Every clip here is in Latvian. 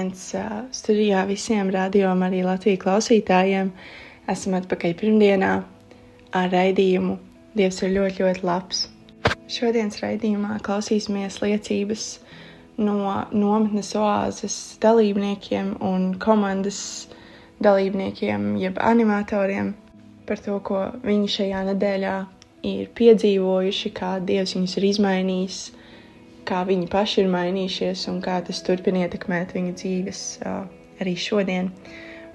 Sveiciens studijā visiem radiom arī Latvijas klausītājiem. Esam atpakaļ pirmdienā ar raidījumu Dievs ir ļoti, ļoti labs. Šodienas raidījumā klausīsimies liecības no nometnes oāzes dalībniekiem un komandas dalībniekiem, jeb animatoriem par to, ko viņi šajā nedēļā ir piedzīvojuši, kā Dievs viņus ir izmainījis kā viņi paši ir mainījušies un kā tas turpina ietekmēt viņu dzīves uh, arī šodien.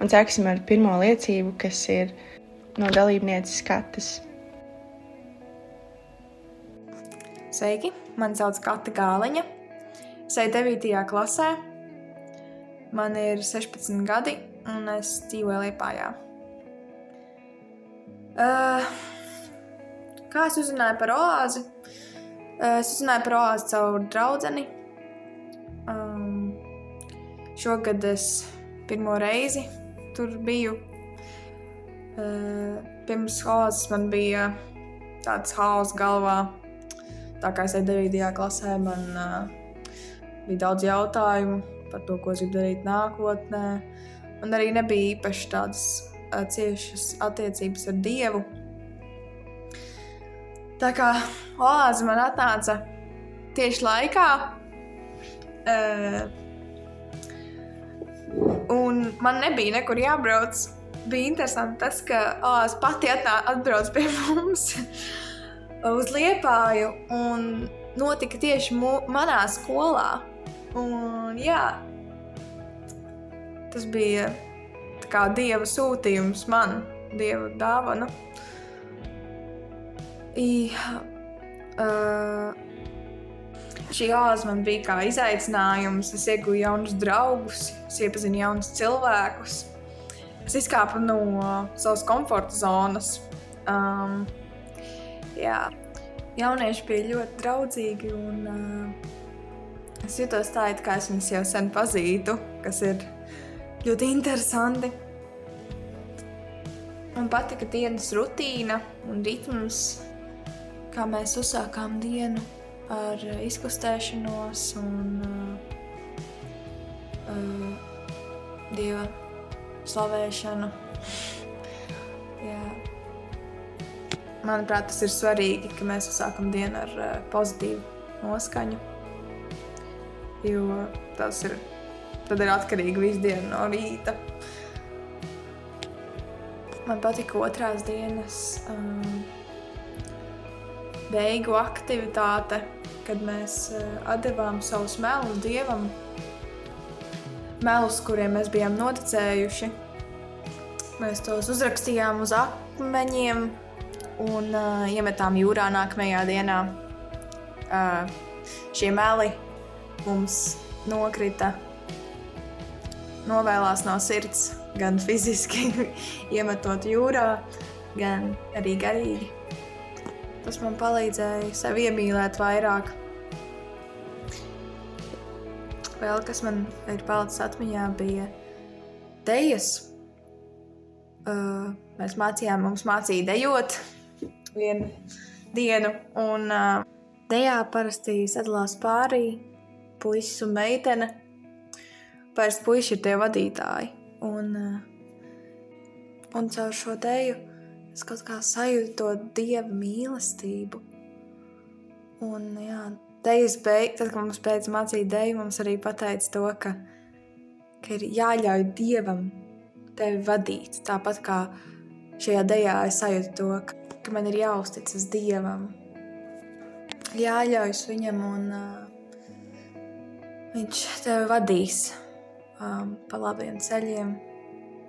Un sāksim ar pirmo liecību, kas ir no dalībnieces skatas. Sveiki! Mani sauc Kata Gāliņa. Es eju 9. klasē. Man ir 16 gadi, un es dzīvoju Lietpājā. Uh, kā es uzzināju par oāzi? Es uzzināju par oāzi caur draugu. Um, šogad es pirmo reizi tur biju. Uh, pirms oāzes man bija tāds haoss galvā. Tā kā es eju 9. klasē, man uh, bija daudz jautājumu par to, ko es gribu darīt nākotnē. Man arī nebija īpaši tādas uh, ciešas attiecības ar Dievu. Tā kā oāze man atnāca tieši laikā. Uh, un man nebija nekur jābrauc. Bija interesanti tas, ka oāze pati atnā, atbrauc pie mums uz Liepāju un notika tieši mu, manā skolā. Un, jā, tas bija kā dieva sūtījums man, dieva dāvana. Nu Jā, uh, šī oāze man bija kā izaicinājums. Es iegūstu jaunus draugus, es iepazinu jaunus cilvēkus. Es izkāpu no savas komforta zonas. Um, jā, jaunieši bija ļoti draudzīgi. Un, uh, es jutos tā, it kā es viņus jau sen pazītu, kas ir ļoti interesanti. Man patika dienas rutīna un ritms kā mēs uzsākām dienu ar izkustēšanos un uh, uh, dieva slavēšanu. Jā. Manuprāt, tas ir svarīgi, ka mēs uzsākam dienu ar uh, pozitīvu noskaņu. Jo tas ir, ir atkarīgi visu dienu no rīta. Man patika otrās dienas. Um, beigu aktivitāte, kad mēs uh, devām savus melus dievam, melus, kuriem mēs bijām noticējuši. Mēs tos uzrakstījām uz akmeņiem un uh, iemetām jūrā nākamajā dienā. Uh, šie meli mums nokrita, novēlās no sirds, gan fiziski iemetot jūrā, gan arī garīgi. Tas man palīdzēja sevi iemīlēt vairāk. Vēl kas man ir palicis atmiņā, bija dejas. Uh, mēs mācījām, mums mācīja dejot vienu dienu, un uh, dejā parasti sadalās pārī puisis un meitene. Parasti puiši ir tie vadītāji. Un, uh, un caur šo deju es kaut kā sajūtu to dieva mīlestību. Un, jā, dejas beig, tad, kad mums pēc mācīja deju, mums arī pateica to, ka, ka ir jāļauj dievam tevi vadīt. Tāpat kā šajā dejā es sajūtu to, ka, ka man ir jāuzticas dievam, jāļaujas viņam un uh, viņš tevi vadīs um, pa labiem ceļiem.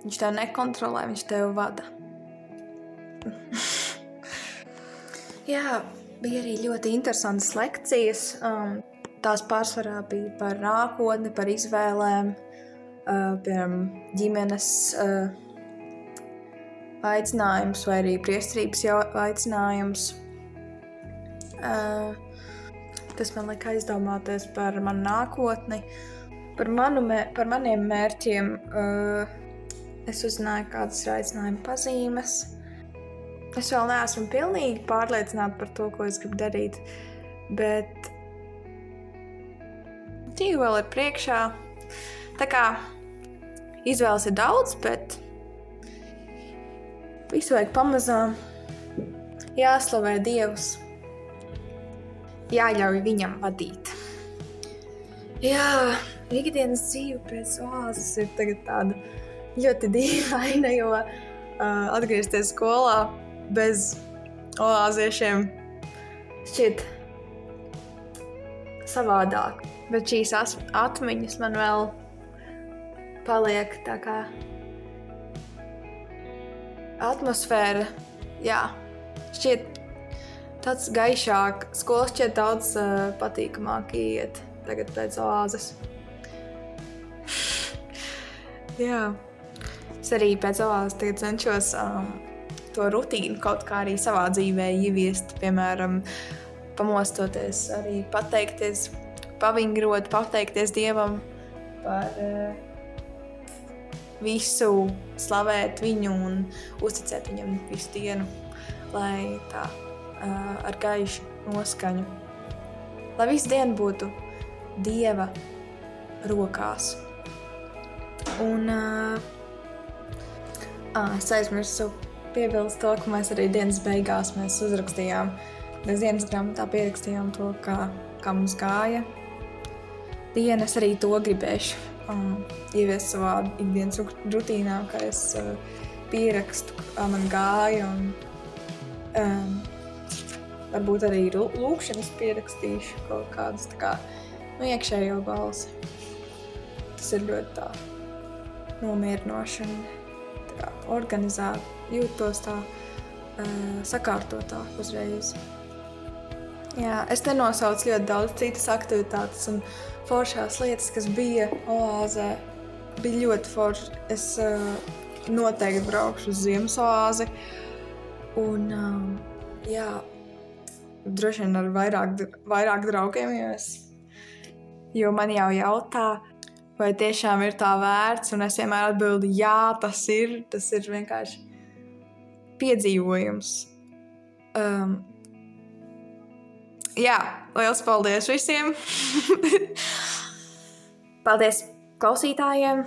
Viņš tevi nekontrolē, viņš tevi vada. Jā, bija arī ļoti interesantas lekcijas. Um, tās pārsvarā bija par nākotni, par izvēlēm, piemēram, ģimenes aicinājums vai arī priestrības aicinājums. Tas man lika aizdomāties par manu nākotni, par, manu, par maniem mērķiem. Es uzzināju, kādas ir aicinājuma pazīmes. Es vēl neesmu pilnīgi pārliecināta par to, ko es gribu darīt, bet dzīve vēl ir priekšā. Tā kā izvēles ir daudz, bet visu vajag pamazām. Jāslavē Dievs, jāļauj viņam vadīt. Jā, ikdienas dzīve pēc oāzes ir tāda ļoti dīvaina, jo uh, atgriezties skolā bez oāziešiem šķiet savādāk. Bet šīs atmiņas man vēl paliek tā kā atmosfēra. Jā, šķiet tāds gaišāk, skolas šķiet daudz uh, patīkamāk iet tagad pēc oāzes. Jā, es arī pēc oāzes cenšos um, to rutīnu kaut kā arī savā dzīvē ieviest. Piemēram, pamostoties, arī pateikties pavingrot, pateikties Dievam par uh, visu, slavēt viņu un uzticēt viņam visu dienu, lai tā uh, ar gaišu noskaņu. Lai visu dienu būtu Dieva rokās. Un uh, à, es aizmirsu piebilst to, ka mēs arī dienas beigās uzrakstījām, mēs dienas grāmatā pierakstījām to, kā, kā mums gāja, dienu es arī to gribēšu um, ieviest savā ikdienas rutīnā, kā es uh, pierakstu, kā man gāja. Un, um, varbūt arī lūkšanas pierakstīšu kaut kādas kā, nu, iekšējo balsi. Tas ir ļoti tā nomierinoši un tā organizēti, jūtos tā uh, sakārtotāk uzreiz. Jā, es nenosaucu ļoti daudz citas aktivitātes un foršās lietas, kas bija oāzē. Bija ļoti forši. Es uh, noteikti braukšu uz Ziemas oāzi. Un, um, jā, droši vien ar vairāk, vairāk draugiem, jo, es, jo man jau jautā, vai tiešām ir tā vērts. Un es vienmēr atbildu, jā, tas ir. Tas ir vienkārši piedzīvojums. Um, jā, liels paldies visiem! paldies klausītājiem!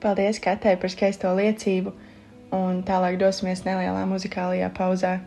Paldies Katai par skaisto liecību, un tālāk dosimies nelielā muzikālajā pauzē.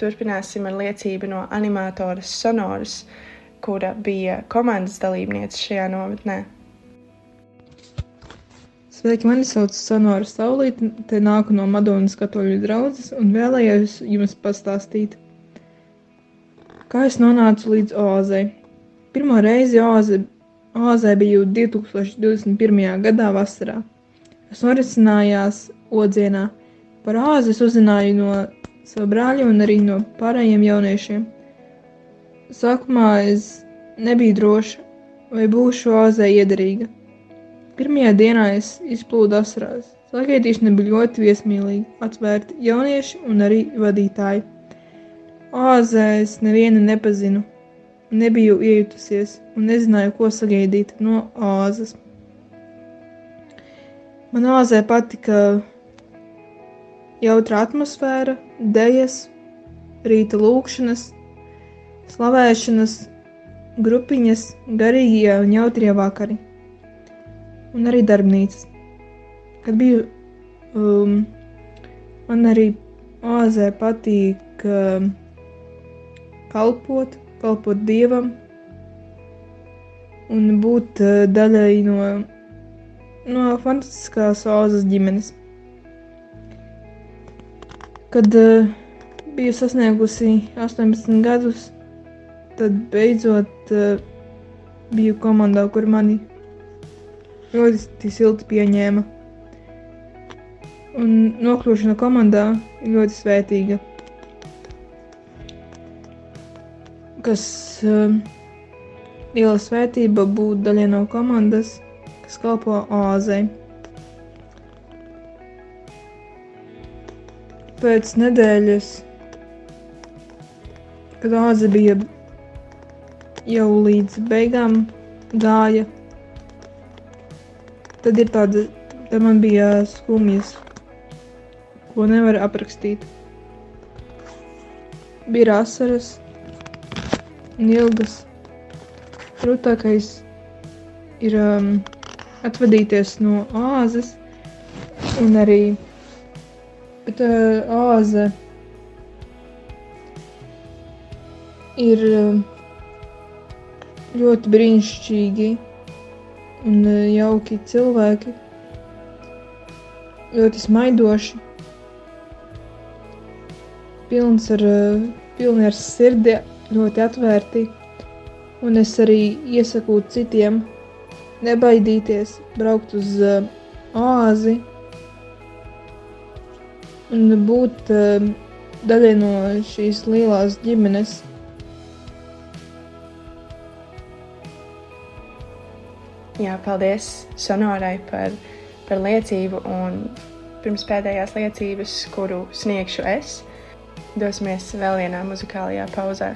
Turpināsim ar liecību no animatoras Sonoras, kura bija komandas dalībniece šajā nometnē. Sveiki, mani sauc Sonora Saulīte, te nāku no Madonas katoļu draudzes un vēlējos jums pastāstīt, kā es nonācu līdz oāzei. Pirmo reizi oāze, oāzē biju 2021. gadā vasarā. Es norisinājās odzienā. Par oāzi es uzzināju no sava brāļa un arī no pārējiem jauniešiem. Sākumā es nebiju droša, vai būšu oāzē iederīga. Pirmajā dienā es izplūdu asarās. Sagaidīšana bija ļoti viesmīlīga, atvērti jaunieši un arī vadītāji. Oāzē es nevienu nepazinu, nebiju iejutusies un nezināju, ko sagaidīt no oāzes. Man oāzē patika jautra atmosfēra, dejas, rīta lūkšanas, slavēšanas, grupiņas, garīgie un jautrie vakari un arī darbnīcas. Kad biju, um, man arī oāzē patīk um, kalpot, kalpot dievam un būt uh, daļai no, no fantastiskās oāzes ģimenes. Kad uh, biju sasniegusi 18 gadus, tad beidzot uh, biju komandā, kur mani ļoti silti pieņēma. Un nokļūšana komandā ir ļoti svētīga. Kas uh, liela svētība būt daļai no komandas, kas kalpo oāzei. Pēc nedēļas, kad oāze bija jau līdz beigām gāja, Tad ir tāda, tad man bija skumjas, ko nevar aprakstīt. Bija asaras un ilgas. Grūtākais ir um, atvadīties no oāzes un arī bet, uh, oāze ir ļoti brīnišķīgi un jauki cilvēki, ļoti smaidoši, pilns ar, pilni ar sirdi, ļoti atvērti, un es arī iesaku citiem nebaidīties, braukt uz uh, oāzi un būt uh, daļai no šīs lielās ģimenes. Jā, paldies Sonorai par, par liecību. Un pirms pēdējās liecības, kuru sniegšu es, dosimies vēl vienā muzikālajā pauzē.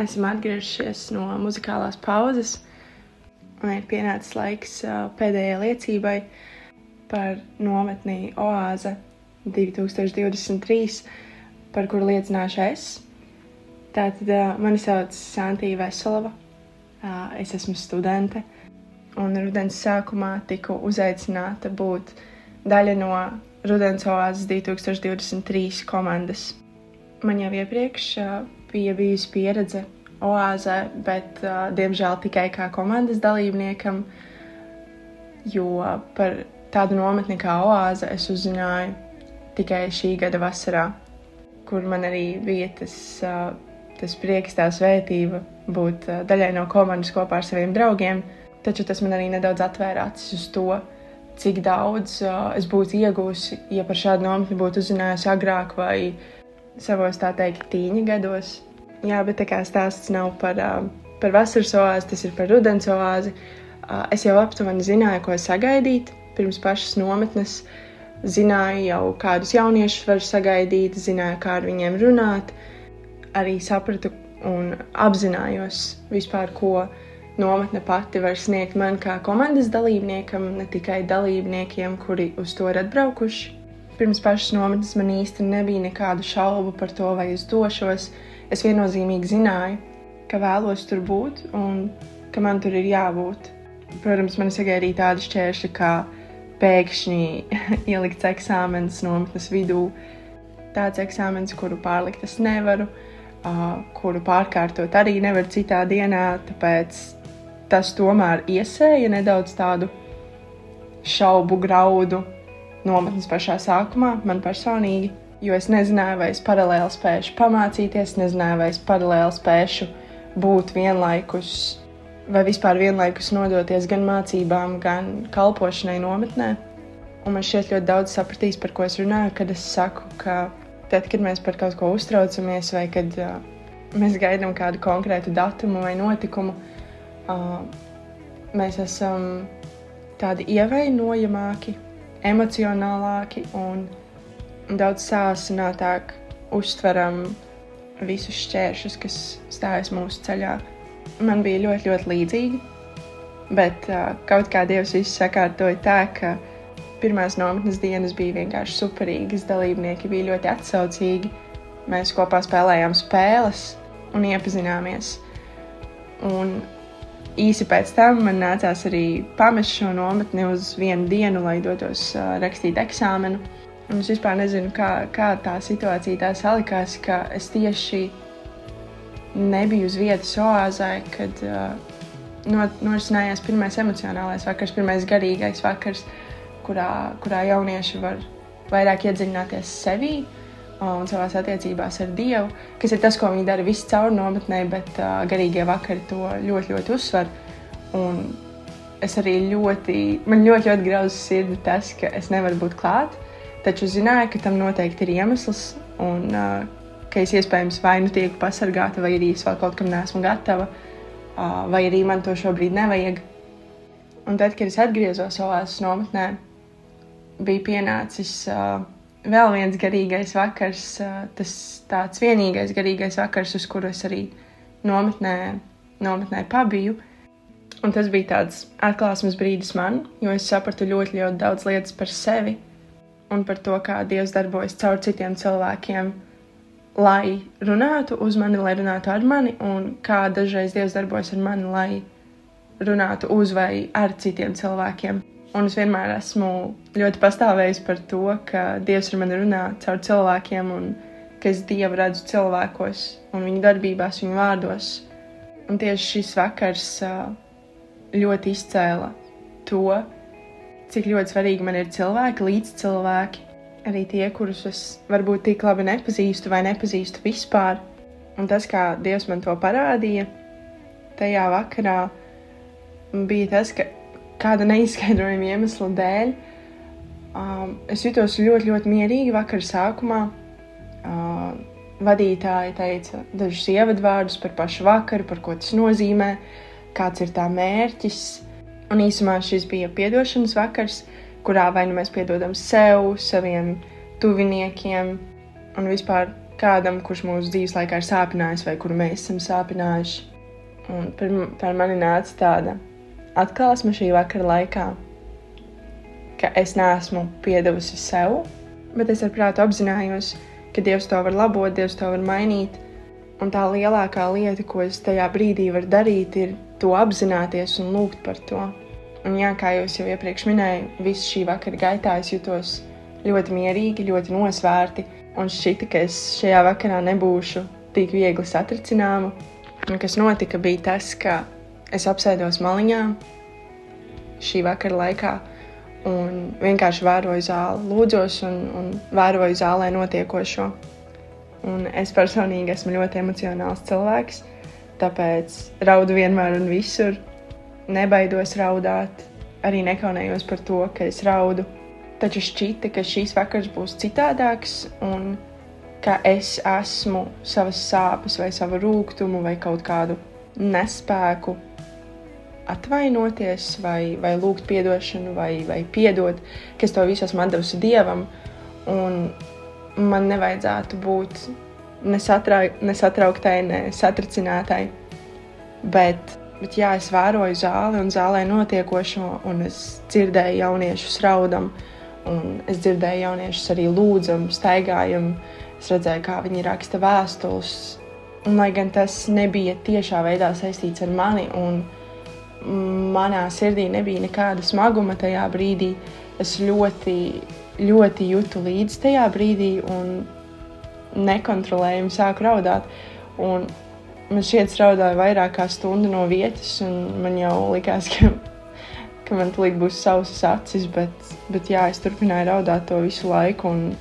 Esam atgriežušies no muzikālās pauzes, un ir pienācis laiks pēdējai liecībai par nometnī Oāze 2023, par kuru liecināšu es. Tātad mani sauc Santīna Veselova, es esmu studente, un rudens sākumā tiku uzaicināta būt daļa no Rudens Oāzes 2023 komandas. Man jau iepriekš bija bijusi pieredze oāzē, bet, uh, diemžēl, tikai kā komandas dalībniekam, jo par tādu nometni kā oāze es uzzināju tikai šī gada vasarā, kur man arī bija tas, uh, tas prieks, tā svētība būt uh, daļai no komandas kopā ar saviem draugiem, taču tas man arī nedaudz atvēra acis uz to, cik daudz uh, es būtu iegūsi, ja par šādu nometni būtu uzzinājusi agrāk vai savos tā teikt tīņa gados. Jā, bet tā kā stāsts nav par, par vasaras oāzi, tas ir par rudens oāzi. Es jau aptuveni zināju, ko sagaidīt pirms pašas nometnes. Zināju jau, kādus jauniešus var sagaidīt, zināju, kā ar viņiem runāt. Arī sapratu un apzinājos vispār, ko nometne pati var sniegt man kā komandas dalībniekam, ne tikai dalībniekiem, kuri uz to ir atbraukuši. Pirms pašas nometnes man īsti nebija nekādu šaubu par to, vai es došos es viennozīmīgi zināju, ka vēlos tur būt un ka man tur ir jābūt. Protams, man sagaidīja tādi šķēršļi, kā pēkšņi ielikts eksāmenis nometnes vidū. Tāds eksāmenis, kuru pārlikt es nevaru, kuru pārkārtot arī nevaru citā dienā, tāpēc tas tomēr iesēja nedaudz tādu šaubu graudu nometnes pašā sākumā man personīgi jo es nezināju, vai es paralēli spēšu pamācīties, nezināju, vai es paralēli spēšu būt vienlaikus, vai vispār vienlaikus nodoties gan mācībām, gan kalpošanai nometnē. Un man šķiet ļoti daudz sapratīs, par ko es runāju, kad es saku, ka tad, kad mēs par kaut ko uztraucamies, vai kad uh, mēs gaidām kādu konkrētu datumu vai notikumu, uh, mēs esam tādi ievainojamāki, emocionālāki un daudz sāsinātāk uztveram visus šķēršļus, kas stājas mūsu ceļā. Man bija ļoti, ļoti līdzīgi, bet uh, kaut kā Dievs visu sakārtoja tā, ka pirmās nometnes dienas bija vienkārši superīgas, dalībnieki bija ļoti atsaucīgi. Mēs kopā spēlējām spēles un iepazināmies. Un īsi pēc tam man nācās arī pamest šo nometni uz vienu dienu, lai dotos uh, rakstīt eksāmenu. Un es vispār nezinu, kā, kā tā situācija tā salikās, ka es tieši nebiju uz vietas oāzē, kad uh, norisinājās pirmais emocionālais vakars, pirmais garīgais vakars, kurā, kurā jaunieši var vairāk iedziļināties sevī un savās attiecībās ar Dievu, kas ir tas, ko viņi dara visu caur nometnē, bet uh, garīgie vakari to ļoti, ļoti uzsver. Un es arī ļoti, man ļoti, ļoti grauzu sirdi tas, ka es nevaru būt klāt Taču zināju, ka tam noteikti ir iemesls, un uh, ka es iespējams vai nu tieku pasargāta, vai arī es vēl kaut kam neesmu gatava, uh, vai arī man to šobrīd nevajag. Un tad, kad es atgriezos savās nometnē, bija pienācis uh, vēl viens garīgais vakars, tas tāds vienīgais garīgais vakars, uz kuru es arī nometnē, nometnē pabiju. Un tas bija tāds atklāsmes brīdis man, jo es sapratu ļoti, ļoti daudz lietas par sevi un par to, kā Dievs darbojas caur citiem cilvēkiem, lai runātu uz mani, lai runātu ar mani, un kā dažreiz Dievs darbojas ar mani, lai runātu uz vai ar citiem cilvēkiem. Un es vienmēr esmu ļoti pastāvējis par to, ka Dievs ar mani runā caur cilvēkiem, un ka es Dievu redzu cilvēkos, un viņu darbībās, viņu vārdos. Un tieši šis vakars ļoti izcēla to, cik ļoti svarīgi man ir cilvēki, līdz cilvēki, arī tie, kurus es varbūt tik labi nepazīstu vai nepazīstu vispār. Un tas, kā Dievs man to parādīja tajā vakarā, bija tas, ka kāda neizskaidrojama iemesla dēļ um, es jutos ļoti, ļoti mierīgi vakar sākumā. Uh, vadītāji teica dažus ievadvārdus par pašu vakaru, par ko tas nozīmē, kāds ir tā mērķis. Un īsumā šis bija atdošanas vakars, kurā vai nu mēs piedodam sev, saviem tuviniekiem un vispār kādam, kurš mūsu dzīves laikā ir sāpinājis vai kuru mēs esam sāpinājuši. Un par, par mani nāca tāda atklāsme šī vakara laikā, ka es neesmu piedevusi sev, bet es ar prātu apzinājos, ka Dievs to var labot, Dievs to var mainīt. Un tā lielākā lieta, ko es tajā brīdī varu darīt, ir to apzināties un lūgt par to. Un jā, kā jau jau iepriekš minēju, visu šī vakara gaitā es jutos ļoti mierīgi, ļoti nosvērti. Un šķita, ka es šajā vakarā nebūšu tik viegli satricināma. Un kas notika, bija tas, ka es apsēdos maliņā šī vakara laikā un vienkārši vēroju zāli, lūdzos un, un vēroju zālē notiekošo. Un es personīgi esmu ļoti emocionāls cilvēks, tāpēc raudu vienmēr un visur. Nebaidos raudāt, arī nekaunējos par to, ka es raudu. Taču šķita, ka šīs vakars būs citādāks un ka es esmu savas sāpes vai savu rūkumu vai kaut kādu nespēku atvainoties, vai, vai lūgt atdošanu, vai, vai piedot, ka es to visu esmu devusi dievam. Un man nevajadzētu būt nesatrauktai, ne satricinātai. Bet, bet jā, es vēroju zāli un zālē notiekošo, un es dzirdēju jauniešus raudam, un es dzirdēju jauniešus arī lūdzam, staigājam. Es redzēju, kā viņi raksta vēstules. Un, lai gan tas nebija tiešā veidā saistīts ar mani, un, manā sirdī nebija nekāda smaguma tajā brīdī. Es ļoti, ļoti jūtu līdzi tajā brīdī un nekontrolējami sāku raudāt. Un man šķiet, es raudāju vairāk kā stundu no vietas, un man jau likās, ka, ka man tulīt būs savas acis, bet, bet jā, es turpināju raudāt to visu laiku. Un,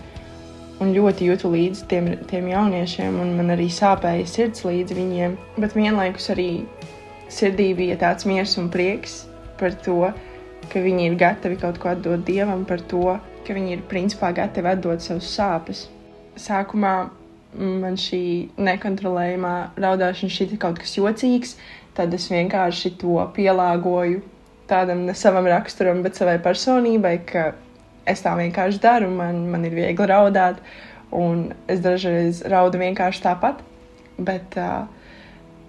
un ļoti jūtu līdzi tiem, tiem jauniešiem, un man arī sāpēja sirds līdz viņiem. Bet vienlaikus arī sirdī bija tāds miers un prieks par to, ka viņi ir gatavi kaut ko atdot dievam, par to, ka viņi ir principā gatavi atdot savus sāpes. Sākumā man šī nekontrolējumā raudāšana šķita kaut kas jocīgs, tad es vienkārši to pielāgoju tādam ne savam raksturam, bet savai personībai, ka es tā vienkārši daru, man, man ir viegli raudāt, un es dažreiz raudu vienkārši tāpat. Bet uh,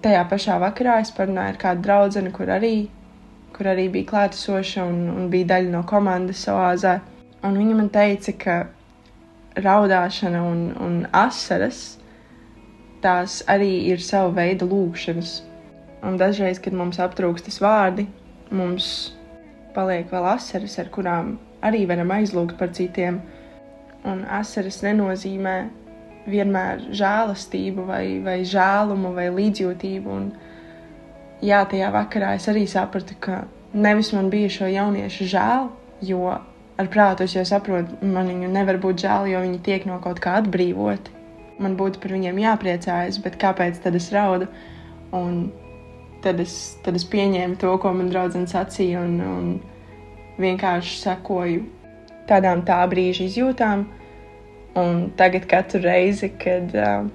tajā pašā vakarā es parunāju ar kādu draugu, kur arī, kur arī bija klātesoša un, un bija daļa no komandas oāzē. Un viņa man teica, ka raudāšana un, un asaras tās arī ir sava veida lūkšanas. Un dažreiz, kad mums aptrūkstas vārdi, mums paliek vēl asaras, ar kurām arī varam aizlūgt par citiem. Un asaras nenozīmē vienmēr žēlastību, vai, vai žēlumu, vai līdzjūtību. Un, jā, tajā vakarā es arī sapratu, ka nevis man bija šo jauniešu žēl, jo ar prātu es jau saprotu, man viņu nevar būt žēl, jo viņi tiek no kaut kā atbrīvoti. Man būtu par viņiem jāpriecājas, bet kāpēc tad es raudu? Un tad es, tad es pieņēmu to, ko man draudzene sacīja, un, un vienkārši sekoju tādām tā brīža izjūtām. Un tagad katru reizi, kad uh,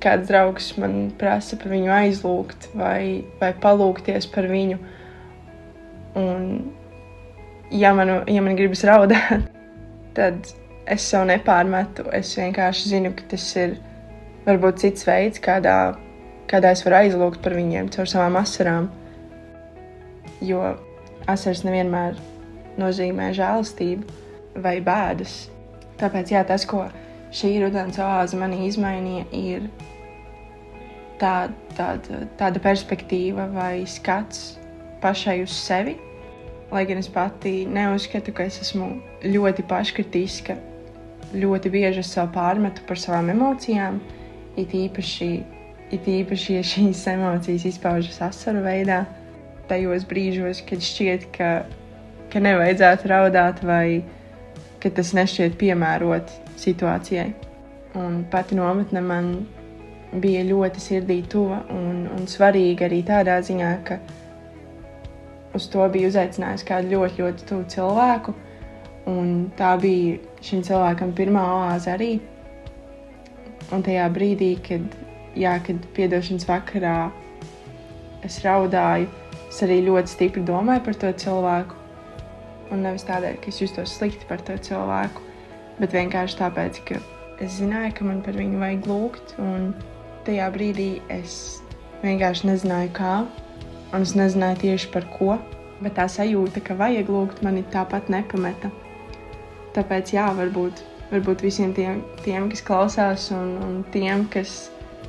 kāds draugs man prasa par viņu aizlūgt vai, vai palūgties par viņu, un ja man, ja man gribas raudāt, tad es sev nepārmetu. Es vienkārši zinu, ka tas ir varbūt cits veids, kādā, kādā es varu aizlūgt par viņiem caur savām asarām. Jo asaras nevienmēr nozīmē žēlastību vai bēdas. Tāpēc jā, tas, ko šī rudens oāze manī izmainīja, ir tā, tāda, tāda perspektīva vai skats pašai uz sevi. Lai gan es pati neuzskatu, ka es esmu ļoti paškritiska, ļoti bieži es sev pārmetu par savām emocijām, it īpaši, it īpaši ja šīs emocijas izpaužas asaru veidā, tajos brīžos, kad šķiet, ka, ka nevajadzētu raudāt vai ne ka tas nešķiet piemērot situācijai. Un pati nometne man bija ļoti sirdī tuva un, un svarīga arī tādā ziņā, ka uz to bija uzaicinājusi kādu ļoti, ļoti tuvu cilvēku. Un tā bija šim cilvēkam pirmā oāze arī. Un tajā brīdī, kad, jā, kad piedošanas vakarā es raudāju, es arī ļoti stipri domāju par to cilvēku. Un nevis tādēļ, ka es justos slikti par to cilvēku, bet vienkārši tāpēc, ka es zināju, ka man par viņu vajag lūgt, un tajā brīdī es vienkārši nezināju, kā, un es nezināju tieši par ko, bet tā sajūta, ka vajag lūgt, mani tāpat nepameta. Tāpēc, jā, varbūt, varbūt visiem tiem, tiem kas klausās, un, un tiem, kas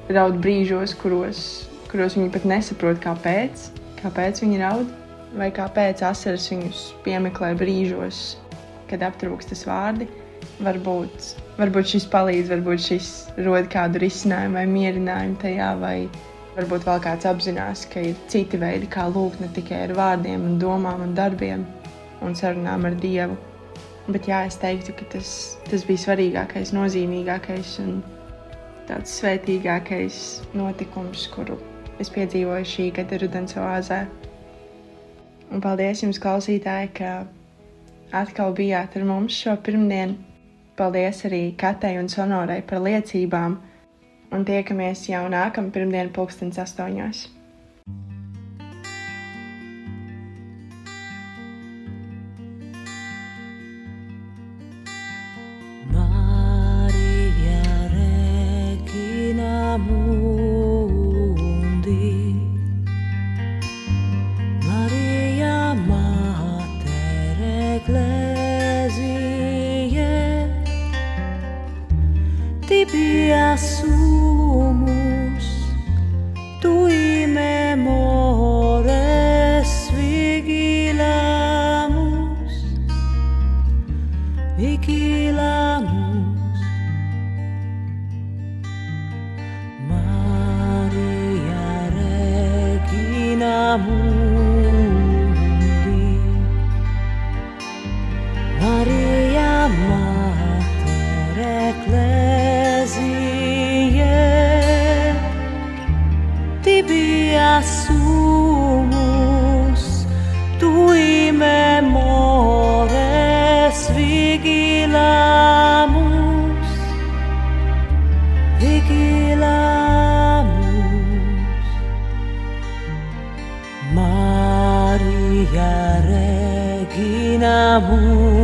raud brīžos, kuros, kuros viņi pat nesaprot, kāpēc, kāpēc viņi raud, vai kāpēc asaras viņus piemeklē brīžos, kad aptrūkstas vārdi. Varbūt, varbūt šis palīdz, varbūt šis rod kādu risinājumu vai mierinājumu tajā, vai varbūt vēl kāds apzinās, ka ir citi veidi, kā lūgt ne tikai ar vārdiem, un domām un darbiem un sarunām ar Dievu. Bet jā, es teiktu, ka tas, tas bija svarīgākais, nozīmīgākais un tāds svētīgākais notikums, kuru es piedzīvoju šī gada rudens oāzē. Un paldies jums, klausītāji, ka atkal bijāt ar mums šo pirmdienu. Paldies arī Katei un Sonorai par liecībām, un tiekamies jau nākamā pirmdiena, pulkstenis astoņos. amor.